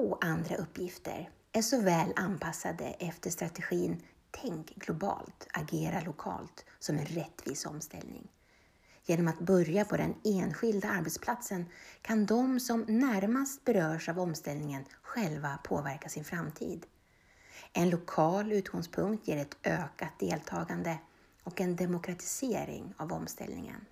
få andra uppgifter är så väl anpassade efter strategin Tänk globalt, agera lokalt som en rättvis omställning. Genom att börja på den enskilda arbetsplatsen kan de som närmast berörs av omställningen själva påverka sin framtid. En lokal utgångspunkt ger ett ökat deltagande och en demokratisering av omställningen.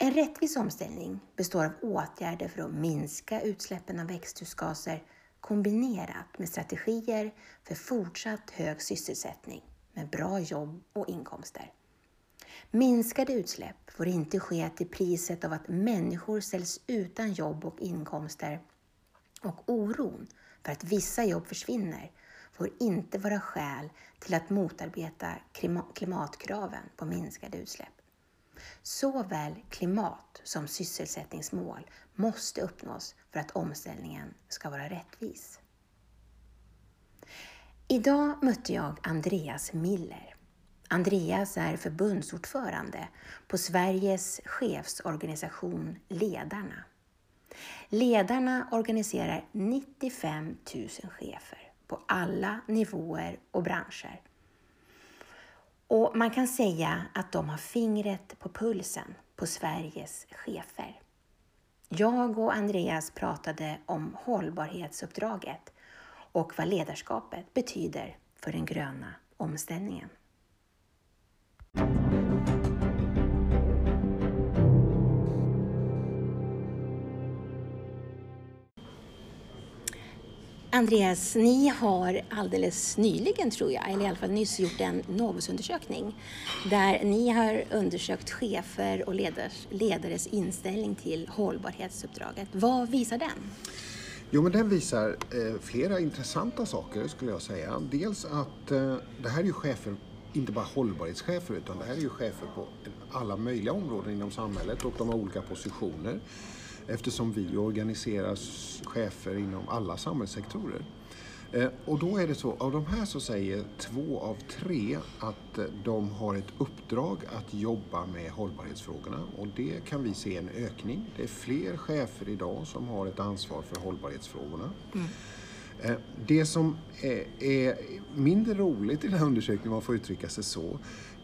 En rättvis omställning består av åtgärder för att minska utsläppen av växthusgaser kombinerat med strategier för fortsatt hög sysselsättning med bra jobb och inkomster. Minskade utsläpp får inte ske till priset av att människor ställs utan jobb och inkomster och oron för att vissa jobb försvinner får inte vara skäl till att motarbeta klimatkraven på minskade utsläpp. Såväl klimat som sysselsättningsmål måste uppnås för att omställningen ska vara rättvis. Idag mötte jag Andreas Miller. Andreas är förbundsordförande på Sveriges chefsorganisation Ledarna. Ledarna organiserar 95 000 chefer på alla nivåer och branscher och man kan säga att de har fingret på pulsen på Sveriges chefer. Jag och Andreas pratade om hållbarhetsuppdraget och vad ledarskapet betyder för den gröna omställningen. Andreas, ni har alldeles nyligen, tror jag, eller i alla fall nyss gjort en Novusundersökning där ni har undersökt chefer och ledars, ledares inställning till hållbarhetsuppdraget. Vad visar den? Jo, men den visar eh, flera intressanta saker skulle jag säga. Dels att eh, det här är ju chefer, inte bara hållbarhetschefer, utan det här är ju chefer på alla möjliga områden inom samhället och de har olika positioner eftersom vi organiserar chefer inom alla samhällssektorer. Eh, och då är det så, av de här så säger två av tre att eh, de har ett uppdrag att jobba med hållbarhetsfrågorna och det kan vi se en ökning. Det är fler chefer idag som har ett ansvar för hållbarhetsfrågorna. Mm. Eh, det som är mindre roligt i den här undersökningen, om man får uttrycka sig så,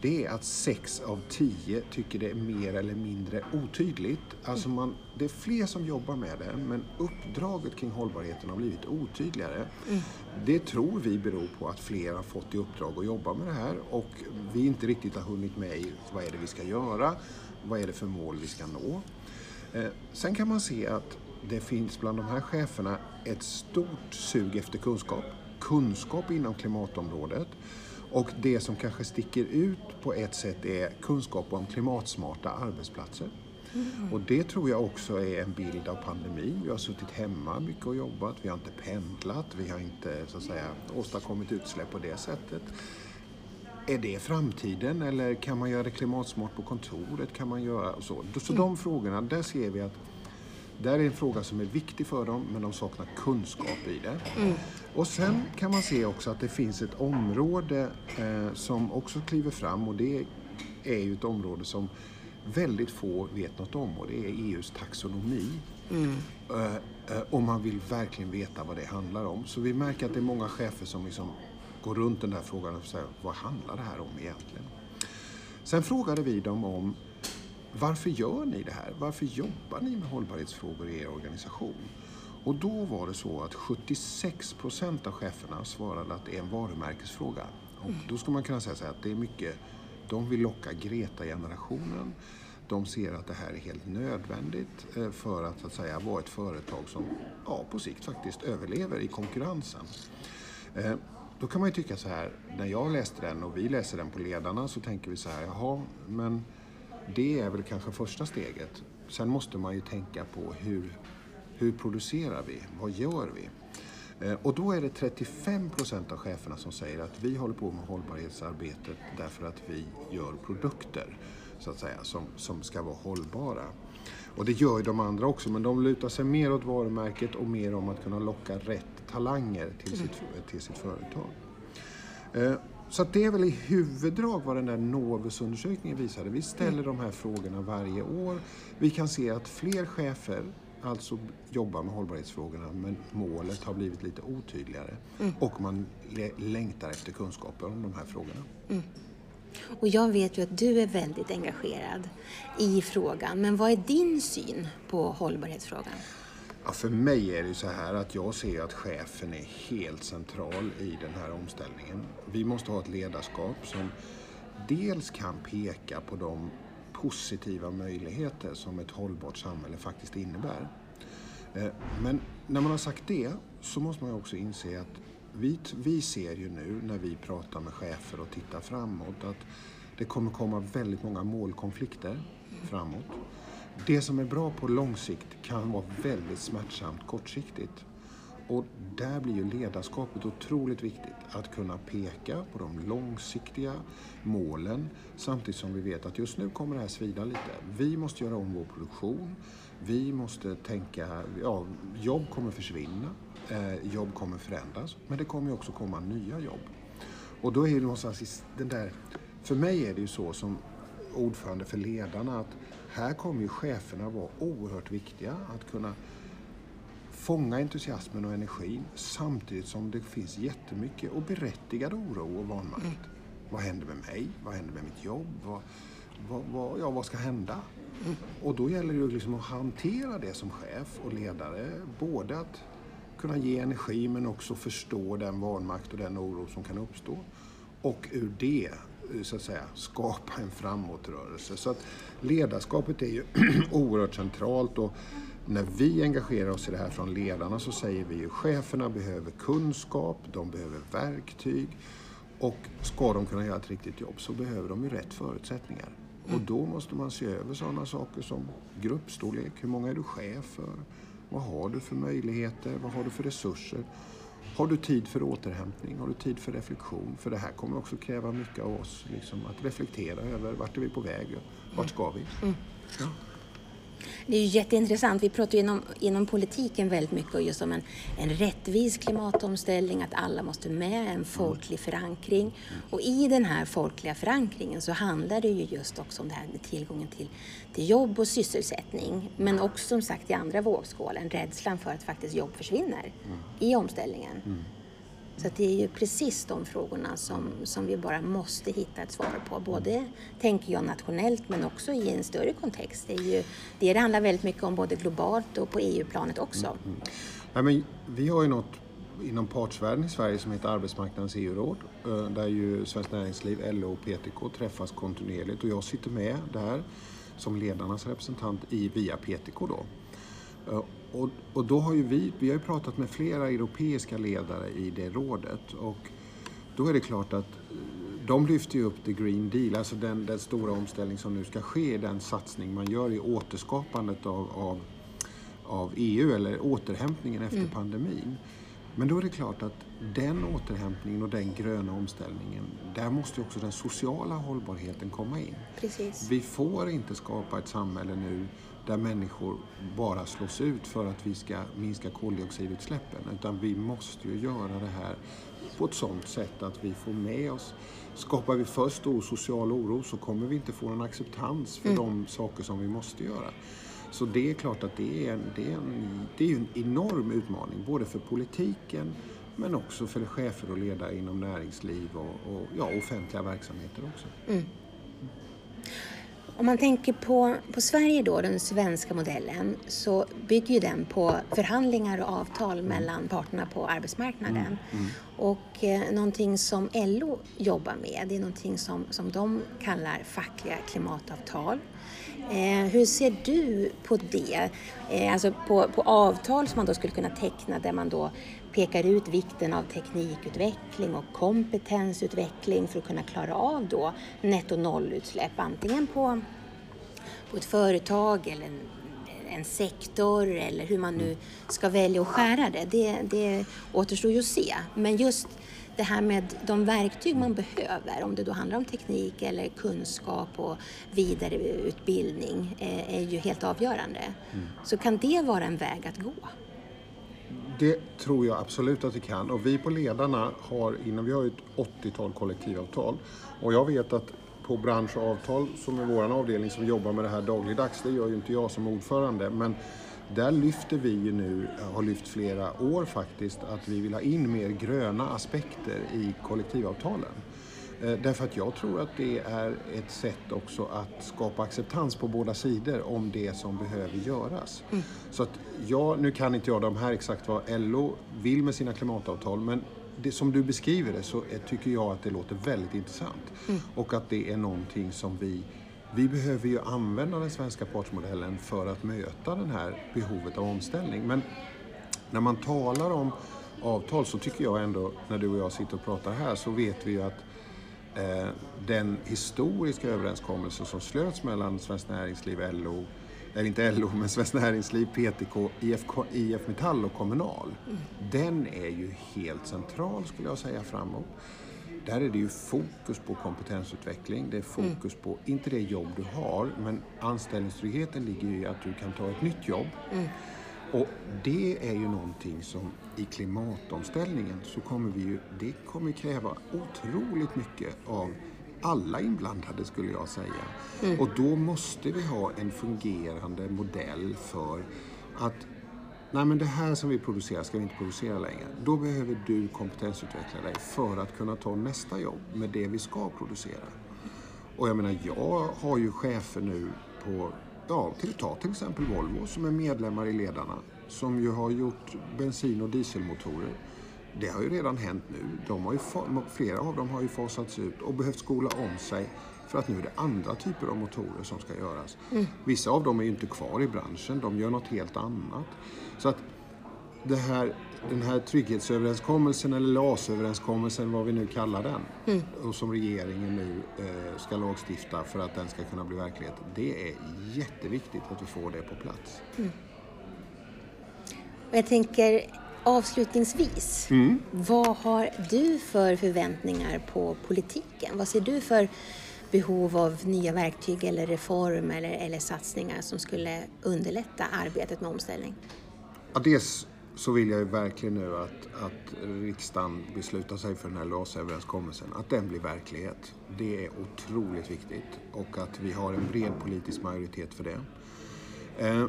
det är att sex av tio tycker det är mer eller mindre otydligt. Alltså man, det är fler som jobbar med det, men uppdraget kring hållbarheten har blivit otydligare. Mm. Det tror vi beror på att fler har fått i uppdrag att jobba med det här och vi inte riktigt har hunnit med i vad är det vi ska göra, vad är det för mål vi ska nå. Eh, sen kan man se att det finns bland de här cheferna ett stort sug efter kunskap. Kunskap inom klimatområdet. Och det som kanske sticker ut på ett sätt är kunskap om klimatsmarta arbetsplatser. Mm. Och det tror jag också är en bild av pandemin. Vi har suttit hemma mycket och jobbat, vi har inte pendlat, vi har inte så att säga, åstadkommit utsläpp på det sättet. Är det framtiden eller kan man göra det klimatsmart på kontoret? Kan man göra så? Så mm. de frågorna, där ser vi att det är en fråga som är viktig för dem men de saknar kunskap i det. Mm. Och sen kan man se också att det finns ett område eh, som också kliver fram och det är ju ett område som väldigt få vet något om och det är EUs taxonomi. Mm. Eh, eh, och man vill verkligen veta vad det handlar om. Så vi märker att det är många chefer som liksom går runt den här frågan och säger vad handlar det här om egentligen? Sen frågade vi dem om varför gör ni det här? Varför jobbar ni med hållbarhetsfrågor i er organisation? Och då var det så att 76 procent av cheferna svarade att det är en varumärkesfråga. Och då ska man kunna säga så här att det är mycket, de vill locka Greta-generationen. De ser att det här är helt nödvändigt eh, för att, så att säga, vara ett företag som ja, på sikt faktiskt överlever i konkurrensen. Eh, då kan man ju tycka så här, när jag läste den och vi läser den på ledarna så tänker vi så här, jaha, men det är väl kanske första steget. Sen måste man ju tänka på hur, hur producerar vi? Vad gör vi? Eh, och då är det 35 procent av cheferna som säger att vi håller på med hållbarhetsarbetet därför att vi gör produkter så att säga, som, som ska vara hållbara. Och det gör ju de andra också, men de lutar sig mer åt varumärket och mer om att kunna locka rätt talanger till sitt, till sitt företag. Så det är väl i huvuddrag vad den där Novus-undersökningen visade. Vi ställer de här frågorna varje år. Vi kan se att fler chefer alltså jobbar med hållbarhetsfrågorna men målet har blivit lite otydligare och man längtar efter kunskaper om de här frågorna. Och jag vet ju att du är väldigt engagerad i frågan, men vad är din syn på hållbarhetsfrågan? Ja, för mig är det så här att jag ser att chefen är helt central i den här omställningen. Vi måste ha ett ledarskap som dels kan peka på de positiva möjligheter som ett hållbart samhälle faktiskt innebär. Eh, men när man har sagt det så måste man också inse att vi, vi ser ju nu när vi pratar med chefer och tittar framåt att det kommer komma väldigt många målkonflikter framåt. Det som är bra på lång sikt kan vara väldigt smärtsamt kortsiktigt. Och där blir ju ledarskapet otroligt viktigt. Att kunna peka på de långsiktiga målen samtidigt som vi vet att just nu kommer det här svida lite. Vi måste göra om vår produktion. Vi måste tänka, ja, jobb kommer försvinna. Eh, jobb kommer förändras. Men det kommer också komma nya jobb. Och då är det någonstans den där, för mig är det ju så som ordförande för ledarna att här kommer ju cheferna vara oerhört viktiga att kunna fånga entusiasmen och energin samtidigt som det finns jättemycket och berättigad oro och vanmakt. Mm. Vad händer med mig? Vad händer med mitt jobb? Vad, vad, vad ja, vad ska hända? Mm. Och då gäller det liksom att hantera det som chef och ledare. Både att kunna ge energi men också förstå den vanmakt och den oro som kan uppstå. Och ur det så att säga, skapa en framåtrörelse. Så att ledarskapet är ju oerhört centralt och när vi engagerar oss i det här från ledarna så säger vi ju cheferna behöver kunskap, de behöver verktyg och ska de kunna göra ett riktigt jobb så behöver de ju rätt förutsättningar. Och då måste man se över sådana saker som gruppstorlek, hur många är du chef för? Vad har du för möjligheter? Vad har du för resurser? Har du tid för återhämtning? Har du tid för reflektion? För det här kommer också kräva mycket av oss, liksom, att reflektera över vart är vi på väg? Vart ska vi? Mm. Ja. Det är ju jätteintressant. Vi pratar ju inom, inom politiken väldigt mycket just om en, en rättvis klimatomställning, att alla måste med, en folklig förankring. Och i den här folkliga förankringen så handlar det ju just också om det här med tillgången till, till jobb och sysselsättning. Men också som sagt i andra vågskålen, rädslan för att faktiskt jobb försvinner mm. i omställningen. Mm. Så det är ju precis de frågorna som, som vi bara måste hitta ett svar på. Både, tänker jag, nationellt men också i en större kontext. Det, är ju, det, det handlar väldigt mycket om både globalt och på EU-planet också. Mm. mm. Ja, men vi har ju något inom partsvärlden i Sverige som heter Arbetsmarknadens EU-råd eh, där ju Svenskt Näringsliv, LO och PTK träffas kontinuerligt och jag sitter med där som ledarnas representant i, via PTK då. Eh, och, och då har ju vi, vi har ju pratat med flera europeiska ledare i det rådet och då är det klart att de lyfter ju upp the Green Deal, alltså den, den stora omställning som nu ska ske, den satsning man gör i återskapandet av, av, av EU eller återhämtningen efter mm. pandemin. Men då är det klart att den återhämtningen och den gröna omställningen, där måste också den sociala hållbarheten komma in. Precis. Vi får inte skapa ett samhälle nu där människor bara slås ut för att vi ska minska koldioxidutsläppen. Utan vi måste ju göra det här på ett sådant sätt att vi får med oss Skapar vi för stor social oro så kommer vi inte få någon acceptans för mm. de saker som vi måste göra. Så det är klart att det är, en, det, är en, det är en enorm utmaning både för politiken men också för chefer och ledare inom näringsliv och, och ja, offentliga verksamheter också. Mm. Om man tänker på, på Sverige då, den svenska modellen, så bygger ju den på förhandlingar och avtal mm. mellan parterna på arbetsmarknaden. Mm. Mm. Och eh, någonting som LO jobbar med, det är någonting som, som de kallar fackliga klimatavtal. Eh, hur ser du på det? Eh, alltså på, på avtal som man då skulle kunna teckna där man då pekar ut vikten av teknikutveckling och kompetensutveckling för att kunna klara av då netto nollutsläpp antingen på, på ett företag eller en, en sektor eller hur man nu ska välja att skära det. Det, det återstår ju att se. Men just det här med de verktyg man behöver, om det då handlar om teknik eller kunskap och vidareutbildning, eh, är ju helt avgörande. Mm. Så kan det vara en väg att gå? Det tror jag absolut att vi kan. Och vi på Ledarna har, innan vi har ett 80-tal kollektivavtal. Och jag vet att på bransch och avtal, som är vår avdelning som jobbar med det här dagligdags, det gör ju inte jag som ordförande, men Där lyfter vi ju nu, har lyft flera år faktiskt, att vi vill ha in mer gröna aspekter i kollektivavtalen. Eh, därför att jag tror att det är ett sätt också att skapa acceptans på båda sidor om det som behöver göras. Mm. Så att jag, nu kan inte jag de här exakt vad LO vill med sina klimatavtal men det, som du beskriver det så tycker jag att det låter väldigt intressant. Mm. Och att det är någonting som vi vi behöver ju använda den svenska partsmodellen för att möta det här behovet av omställning. Men när man talar om avtal så tycker jag ändå, när du och jag sitter och pratar här, så vet vi ju att den historiska överenskommelse som slöts mellan Svenskt Näringsliv, LO, eller inte LO, men Svenskt Näringsliv, PTK, IF, IF Metall och Kommunal. Mm. Den är ju helt central skulle jag säga framåt. Där är det ju fokus på kompetensutveckling. Det är fokus mm. på, inte det jobb du har, men anställningstryggheten ligger ju i att du kan ta ett nytt jobb. Mm. Och det är ju någonting som i klimatomställningen så kommer vi ju, det kommer kräva otroligt mycket av alla inblandade skulle jag säga. Mm. Och då måste vi ha en fungerande modell för att nej men det här som vi producerar ska vi inte producera längre. Då behöver du kompetensutveckla dig för att kunna ta nästa jobb med det vi ska producera. Och jag menar, jag har ju chefer nu på, ja, till, ta till exempel Volvo som är medlemmar i Ledarna, som ju har gjort bensin och dieselmotorer. Det har ju redan hänt nu. De har ju, flera av dem har ju fasats ut och behövt skola om sig för att nu är det andra typer av motorer som ska göras. Mm. Vissa av dem är ju inte kvar i branschen, de gör något helt annat. Så att det här, den här trygghetsöverenskommelsen eller LAS-överenskommelsen, vad vi nu kallar den, mm. och som regeringen nu eh, ska lagstifta för att den ska kunna bli verklighet. Det är jätteviktigt att vi får det på plats. Mm. Jag tänker avslutningsvis, mm. vad har du för förväntningar på politiken? Vad ser du för behov av nya verktyg eller reformer eller, eller satsningar som skulle underlätta arbetet med omställning? Ja, dels så vill jag ju verkligen nu att, att riksdagen beslutar sig för den här LAS-överenskommelsen, att den blir verklighet. Det är otroligt viktigt och att vi har en bred politisk majoritet för det. Eh,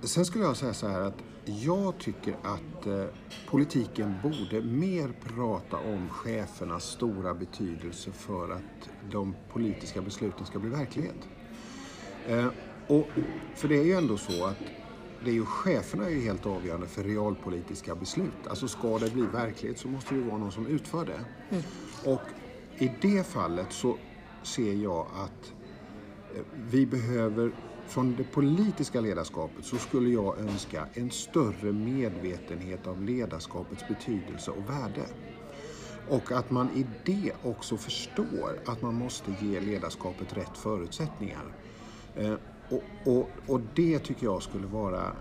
sen skulle jag säga så här att jag tycker att eh, politiken borde mer prata om chefernas stora betydelse för att de politiska besluten ska bli verklighet. Eh, och, för det är ju ändå så att det är ju cheferna är ju helt avgörande för realpolitiska beslut. Alltså ska det bli verklighet så måste det ju vara någon som utför det. Mm. Och i det fallet så ser jag att eh, vi behöver från det politiska ledarskapet så skulle jag önska en större medvetenhet av ledarskapets betydelse och värde. Och att man i det också förstår att man måste ge ledarskapet rätt förutsättningar. Och, och, och det tycker jag skulle vara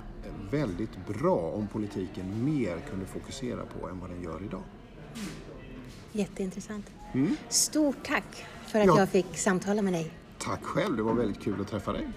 väldigt bra om politiken mer kunde fokusera på än vad den gör idag. Jätteintressant. Mm. Stort tack för att ja. jag fick samtala med dig. Tack själv, det var väldigt kul att träffa dig.